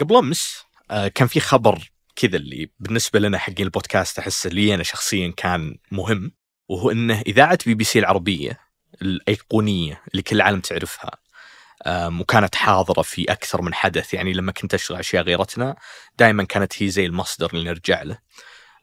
قبل أمس آه، كان في خبر كذا اللي بالنسبة لنا حقين البودكاست أحسه لي أنا شخصيا كان مهم وهو إنه إذاعة بي بي سي العربية الأيقونية اللي كل العالم تعرفها وكانت حاضرة في أكثر من حدث يعني لما كنت اشتغل أشياء غير تنا دائما كانت هي زي المصدر اللي نرجع له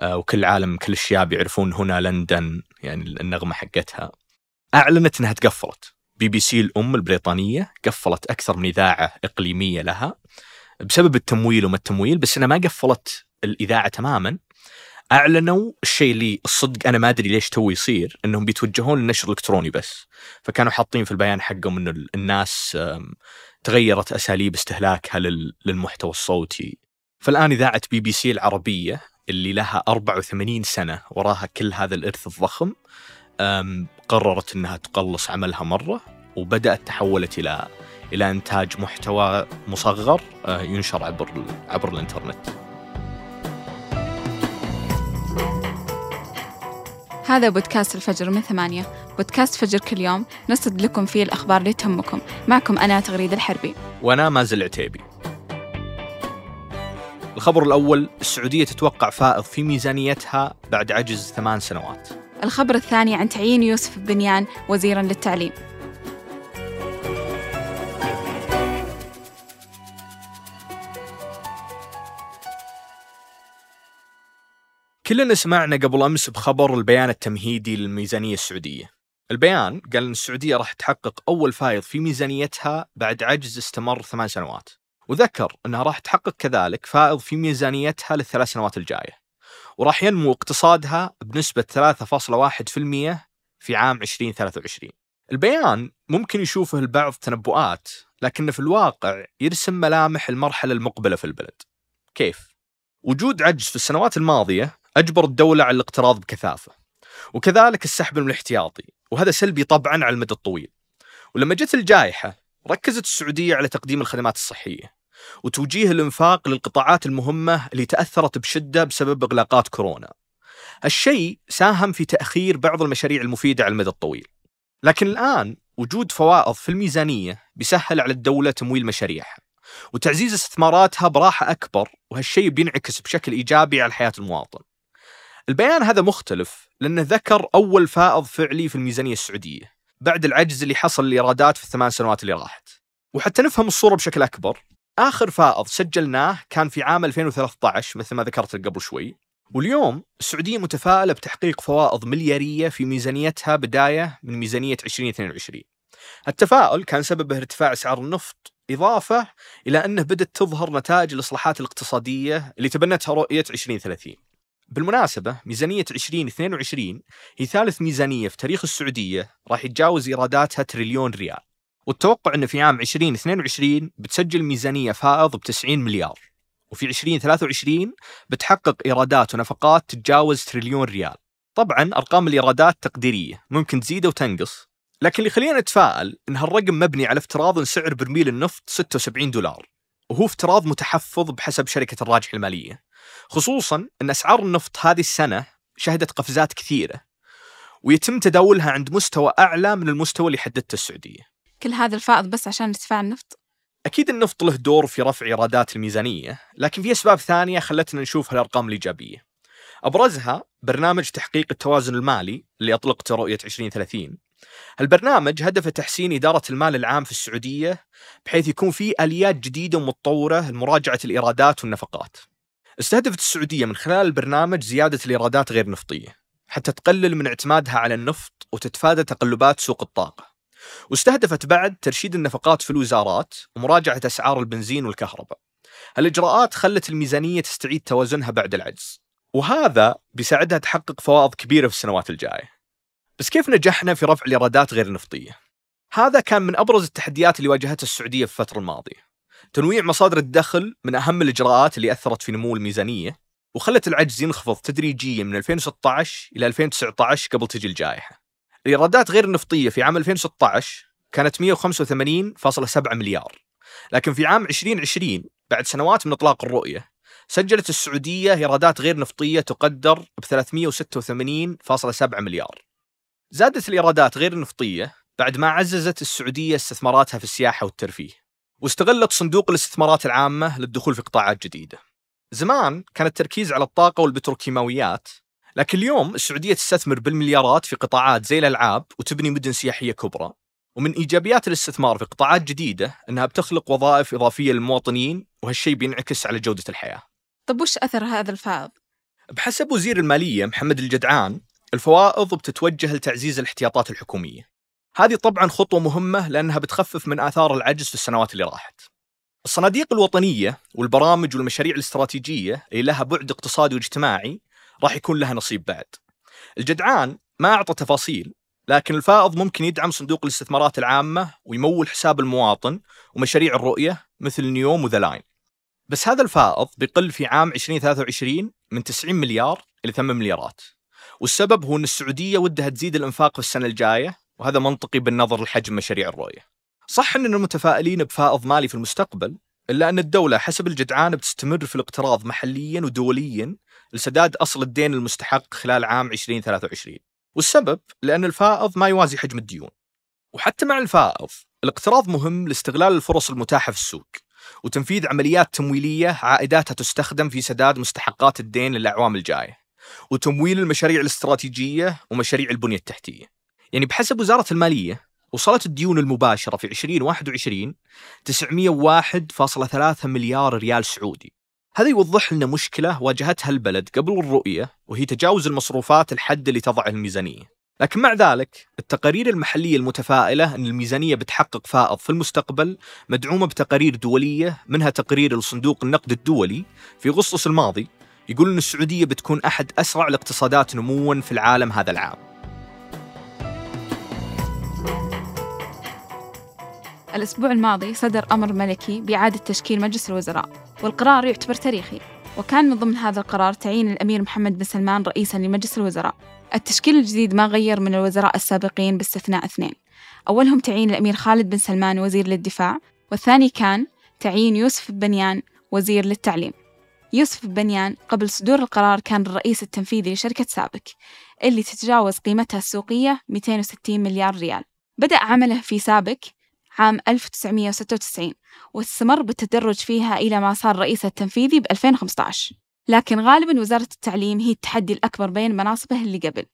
آه، وكل العالم كل الشباب يعرفون هنا لندن يعني النغمة حقتها. أعلنت إنها تقفلت. بي بي سي الأم البريطانية قفلت أكثر من إذاعة إقليمية لها. بسبب التمويل وما التمويل بس انها ما قفلت الإذاعة تماما. أعلنوا الشيء اللي الصدق أنا ما أدري ليش توه يصير إنهم بيتوجهون للنشر الإلكتروني بس. فكانوا حاطين في البيان حقهم إنه ال- الناس تغيرت أساليب استهلاكها لل- للمحتوى الصوتي. فالآن إذاعة بي بي سي العربية اللي لها 84 سنة وراها كل هذا الإرث الضخم قررت إنها تقلص عملها مرة وبدأت تحولت إلى إلى إنتاج محتوى مصغر آه، ينشر عبر عبر الإنترنت. هذا بودكاست الفجر من ثمانية بودكاست فجر كل يوم نصد لكم فيه الأخبار اللي تهمكم معكم أنا تغريد الحربي وأنا مازل عتيبي. الخبر الأول السعودية تتوقع فائض في ميزانيتها بعد عجز ثمان سنوات. الخبر الثاني عن تعيين يوسف بنيان وزيرا للتعليم كلنا سمعنا قبل أمس بخبر البيان التمهيدي للميزانية السعودية. البيان قال إن السعودية راح تحقق أول فائض في ميزانيتها بعد عجز استمر ثمان سنوات. وذكر إنها راح تحقق كذلك فائض في ميزانيتها للثلاث سنوات الجاية. وراح ينمو اقتصادها بنسبة 3.1% في عام 2023. البيان ممكن يشوفه البعض تنبؤات، لكنه في الواقع يرسم ملامح المرحلة المقبلة في البلد. كيف؟ وجود عجز في السنوات الماضية أجبر الدولة على الاقتراض بكثافة. وكذلك السحب من الاحتياطي، وهذا سلبي طبعا على المدى الطويل. ولما جت الجائحة ركزت السعودية على تقديم الخدمات الصحية وتوجيه الإنفاق للقطاعات المهمة اللي تأثرت بشدة بسبب إغلاقات كورونا. الشيء ساهم في تأخير بعض المشاريع المفيدة على المدى الطويل. لكن الآن وجود فوائض في الميزانية بيسهل على الدولة تمويل مشاريعها وتعزيز استثماراتها براحة أكبر وهالشيء بينعكس بشكل إيجابي على حياه المواطن. البيان هذا مختلف لأنه ذكر أول فائض فعلي في الميزانية السعودية بعد العجز اللي حصل الايرادات في الثمان سنوات اللي راحت. وحتى نفهم الصورة بشكل أكبر، آخر فائض سجلناه كان في عام 2013 مثل ما ذكرت قبل شوي، واليوم السعودية متفائلة بتحقيق فوائض مليارية في ميزانيتها بداية من ميزانية 2022. التفاؤل كان سببه ارتفاع أسعار النفط إضافة إلى أنه بدأت تظهر نتائج الإصلاحات الاقتصادية اللي تبنتها رؤية 2030. بالمناسبة ميزانية 2022 هي ثالث ميزانية في تاريخ السعودية راح يتجاوز إيراداتها تريليون ريال. والتوقع أنه في عام 2022 بتسجل ميزانية فائض ب 90 مليار. وفي 2023 بتحقق إيرادات ونفقات تتجاوز تريليون ريال. طبعا أرقام الإيرادات تقديرية ممكن تزيد أو تنقص. لكن اللي يخلينا نتفائل أن هالرقم مبني على افتراض أن سعر برميل النفط 76 دولار. وهو افتراض متحفظ بحسب شركة الراجح المالية. خصوصا أن أسعار النفط هذه السنة شهدت قفزات كثيرة ويتم تداولها عند مستوى أعلى من المستوى اللي حددته السعودية. كل هذا الفائض بس عشان ارتفاع النفط؟ أكيد النفط له دور في رفع إيرادات الميزانية لكن في أسباب ثانية خلتنا نشوف هالأرقام الإيجابية. أبرزها برنامج تحقيق التوازن المالي اللي أطلقته رؤية 2030 البرنامج هدفه تحسين إدارة المال العام في السعودية بحيث يكون في آليات جديدة ومتطورة لمراجعة الإيرادات والنفقات. استهدفت السعودية من خلال البرنامج زيادة الإيرادات غير نفطية حتى تقلل من اعتمادها على النفط وتتفادى تقلبات سوق الطاقة. واستهدفت بعد ترشيد النفقات في الوزارات ومراجعة أسعار البنزين والكهرباء. هالإجراءات خلت الميزانية تستعيد توازنها بعد العجز وهذا بيساعدها تحقق فوائض كبيرة في السنوات الجاية. بس كيف نجحنا في رفع الإيرادات غير النفطية؟ هذا كان من أبرز التحديات اللي واجهتها السعودية في الفترة الماضية. تنويع مصادر الدخل من أهم الإجراءات اللي أثرت في نمو الميزانية وخلت العجز ينخفض تدريجيا من 2016 إلى 2019 قبل تجي الجائحة. الإيرادات غير النفطية في عام 2016 كانت 185.7 مليار. لكن في عام 2020 بعد سنوات من إطلاق الرؤية سجلت السعودية إيرادات غير نفطية تقدر ب 386.7 مليار. زادت الإيرادات غير النفطية بعد ما عززت السعودية استثماراتها في السياحة والترفيه. واستغلت صندوق الاستثمارات العامة للدخول في قطاعات جديدة. زمان كان التركيز على الطاقة والبتروكيماويات لكن اليوم السعودية تستثمر بالمليارات في قطاعات زي الألعاب وتبني مدن سياحية كبرى. ومن إيجابيات الاستثمار في قطاعات جديدة أنها بتخلق وظائف إضافية للمواطنين وهالشيء بينعكس على جودة الحياة. طب وش أثر هذا الفائض؟ بحسب وزير المالية محمد الجدعان الفوائض بتتوجه لتعزيز الاحتياطات الحكومية. هذه طبعا خطوة مهمة لأنها بتخفف من آثار العجز في السنوات اللي راحت. الصناديق الوطنية والبرامج والمشاريع الاستراتيجية اللي لها بعد اقتصادي واجتماعي راح يكون لها نصيب بعد. الجدعان ما أعطى تفاصيل لكن الفائض ممكن يدعم صندوق الاستثمارات العامة ويمول حساب المواطن ومشاريع الرؤية مثل نيوم وذا لاين. بس هذا الفائض بيقل في عام 2023 من 90 مليار إلى 8 مليارات. والسبب هو أن السعودية ودها تزيد الإنفاق في السنة الجاية وهذا منطقي بالنظر لحجم مشاريع الرؤية. صح أننا متفائلين بفائض مالي في المستقبل إلا أن الدولة حسب الجدعان بتستمر في الاقتراض محليا ودوليا لسداد أصل الدين المستحق خلال عام 2023 والسبب؟ لأن الفائض ما يوازي حجم الديون. وحتى مع الفائض الاقتراض مهم لاستغلال الفرص المتاحة في السوق وتنفيذ عمليات تمويلية عائداتها تستخدم في سداد مستحقات الدين للأعوام الجاية وتمويل المشاريع الاستراتيجية ومشاريع البنية التحتية. يعني بحسب وزارة المالية وصلت الديون المباشرة في 2021 901.3 مليار ريال سعودي. هذا يوضح لنا مشكلة واجهتها البلد قبل الرؤية وهي تجاوز المصروفات الحد اللي تضعه الميزانية. لكن مع ذلك التقارير المحلية المتفائلة أن الميزانية بتحقق فائض في المستقبل مدعومة بتقارير دولية منها تقرير لصندوق النقد الدولي في أغسطس الماضي يقول أن السعودية بتكون أحد أسرع الاقتصادات نموا في العالم هذا العام. الأسبوع الماضي صدر أمر ملكي بإعادة تشكيل مجلس الوزراء والقرار يعتبر تاريخي وكان من ضمن هذا القرار تعيين الأمير محمد بن سلمان رئيسا لمجلس الوزراء. التشكيل الجديد ما غير من الوزراء السابقين باستثناء اثنين. أولهم تعيين الأمير خالد بن سلمان وزير للدفاع والثاني كان تعيين يوسف بنيان وزير للتعليم. يوسف بنيان قبل صدور القرار كان الرئيس التنفيذي لشركة سابك اللي تتجاوز قيمتها السوقية 260 مليار ريال. بدأ عمله في سابك عام 1996 واستمر بالتدرج فيها إلى ما صار رئيس التنفيذي ب 2015 لكن غالبا وزارة التعليم هي التحدي الأكبر بين مناصبه اللي قبل.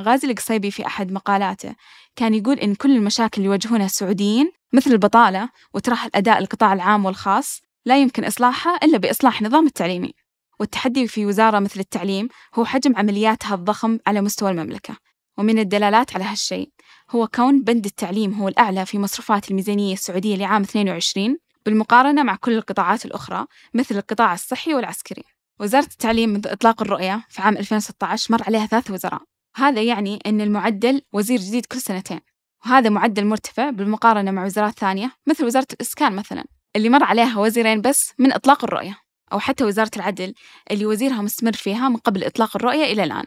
غازي القصيبي في أحد مقالاته كان يقول إن كل المشاكل اللي يواجهونها السعوديين مثل البطالة وتراح الأداء القطاع العام والخاص لا يمكن إصلاحها إلا بإصلاح النظام التعليمي. والتحدي في وزارة مثل التعليم هو حجم عملياتها الضخم على مستوى المملكة. ومن الدلالات على هالشيء هو كون بند التعليم هو الأعلى في مصروفات الميزانية السعودية لعام 22 بالمقارنة مع كل القطاعات الأخرى مثل القطاع الصحي والعسكري. وزارة التعليم منذ إطلاق الرؤية في عام 2016 مر عليها ثلاث وزراء. هذا يعني أن المعدل وزير جديد كل سنتين. وهذا معدل مرتفع بالمقارنة مع وزارات ثانية مثل وزارة الإسكان مثلا اللي مر عليها وزيرين بس من إطلاق الرؤية أو حتى وزارة العدل اللي وزيرها مستمر فيها من قبل إطلاق الرؤية إلى الآن.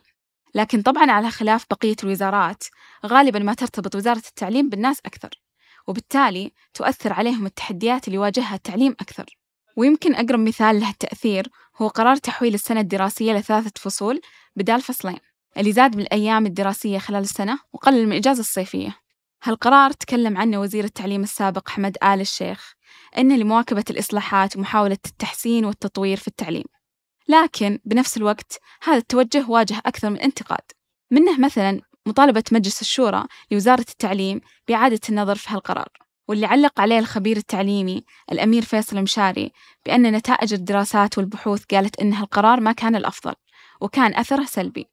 لكن طبعا على خلاف بقية الوزارات غالبا ما ترتبط وزارة التعليم بالناس أكثر وبالتالي تؤثر عليهم التحديات اللي يواجهها التعليم أكثر. ويمكن أقرب مثال له التأثير هو قرار تحويل السنة الدراسية لثلاثة فصول بدال فصلين اللي زاد من الأيام الدراسية خلال السنة وقلل من الإجازة الصيفية. هالقرار تكلم عنه وزير التعليم السابق حمد آل الشيخ إنه لمواكبة الإصلاحات ومحاولة التحسين والتطوير في التعليم. لكن بنفس الوقت هذا التوجه واجه أكثر من انتقاد. منه مثلا مطالبة مجلس الشورى لوزارة التعليم بإعادة النظر في هالقرار واللي علق عليه الخبير التعليمي الأمير فيصل مشاري بأن نتائج الدراسات والبحوث قالت أن هالقرار ما كان الأفضل وكان أثره سلبي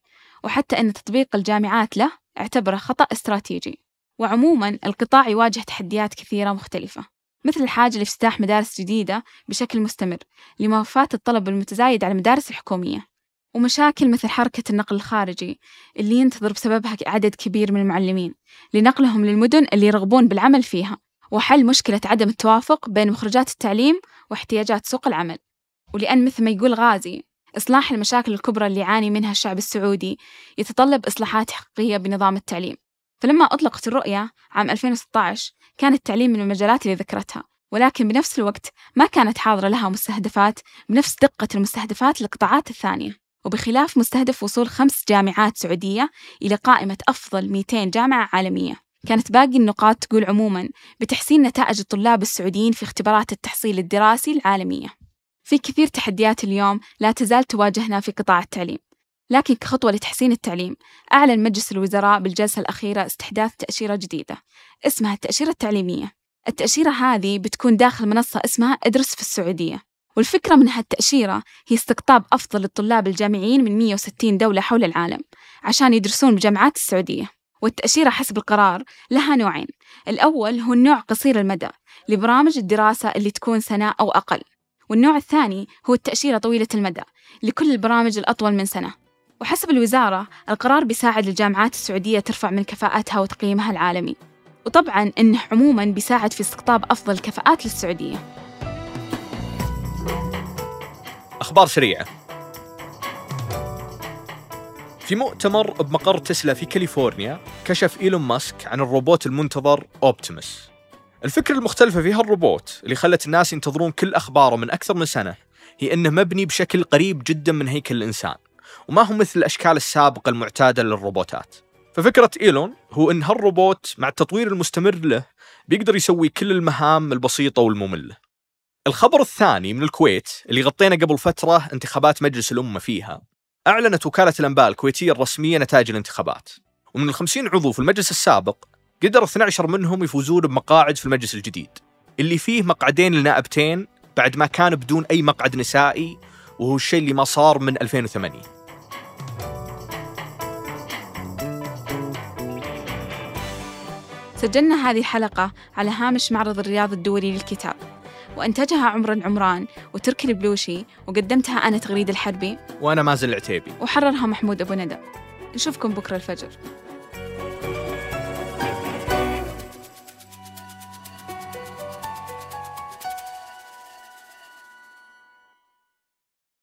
وحتى أن تطبيق الجامعات له اعتبره خطأ استراتيجي وعموما القطاع يواجه تحديات كثيرة مختلفة. مثل الحاجة لافتتاح مدارس جديدة بشكل مستمر لموافاة الطلب المتزايد على المدارس الحكومية ومشاكل مثل حركة النقل الخارجي اللي ينتظر بسببها عدد كبير من المعلمين لنقلهم للمدن اللي يرغبون بالعمل فيها وحل مشكلة عدم التوافق بين مخرجات التعليم واحتياجات سوق العمل. ولأن مثل ما يقول غازي إصلاح المشاكل الكبرى اللي يعاني منها الشعب السعودي يتطلب إصلاحات حقيقية بنظام التعليم. فلما أطلقت الرؤية عام 2016 كان التعليم من المجالات اللي ذكرتها ولكن بنفس الوقت ما كانت حاضرة لها مستهدفات بنفس دقة المستهدفات للقطاعات الثانية. وبخلاف مستهدف وصول خمس جامعات سعودية إلى قائمة أفضل 200 جامعة عالمية. كانت باقي النقاط تقول عموما بتحسين نتائج الطلاب السعوديين في اختبارات التحصيل الدراسي العالمية. في كثير تحديات اليوم لا تزال تواجهنا في قطاع التعليم. لكن كخطوة لتحسين التعليم أعلن مجلس الوزراء بالجلسة الأخيرة استحداث تأشيرة جديدة اسمها التأشيرة التعليمية. التأشيرة هذه بتكون داخل منصة اسمها إدرس في السعودية والفكرة من هالتأشيرة هي استقطاب أفضل الطلاب الجامعيين من 160 دولة حول العالم عشان يدرسون بجامعات السعودية والتأشيرة حسب القرار لها نوعين. الأول هو النوع قصير المدى لبرامج الدراسة اللي تكون سنة أو أقل والنوع الثاني هو التأشيرة طويلة المدى لكل البرامج الأطول من سنة. وحسب الوزارة القرار بيساعد الجامعات السعودية ترفع من كفاءتها وتقييمها العالمي. وطبعا إنه عموما بيساعد في استقطاب أفضل الكفاءات للسعودية. أخبار سريعة. في مؤتمر بمقر تسلا في كاليفورنيا كشف إيلون ماسك عن الروبوت المنتظر أوبتيموس. الفكرة المختلفة في هالروبوت اللي خلت الناس ينتظرون كل أخباره من أكثر من سنة هي أنه مبني بشكل قريب جدا من هيكل الإنسان. وما هو مثل الأشكال السابقة المعتادة للروبوتات. ففكرة إيلون هو أن هالروبوت مع التطوير المستمر له بيقدر يسوي كل المهام البسيطة والمملة. الخبر الثاني من الكويت اللي غطينا قبل فترة انتخابات مجلس الأمة فيها أعلنت وكالة الأنباء الكويتية الرسمية نتائج الانتخابات. ومن الخمسين عضو في المجلس السابق قدر 12 منهم يفوزون بمقاعد في المجلس الجديد اللي فيه مقعدين لنائبتين بعد ما كان بدون أي مقعد نسائي وهو الشيء اللي ما صار من 2008 سجلنا هذه الحلقة على هامش معرض الرياض الدولي للكتاب. وأنتجها عمر العمران وتركي البلوشي وقدمتها أنا تغريد الحربي وأنا مازن العتيبي. وحررها محمود أبو ندى. نشوفكم بكرة الفجر.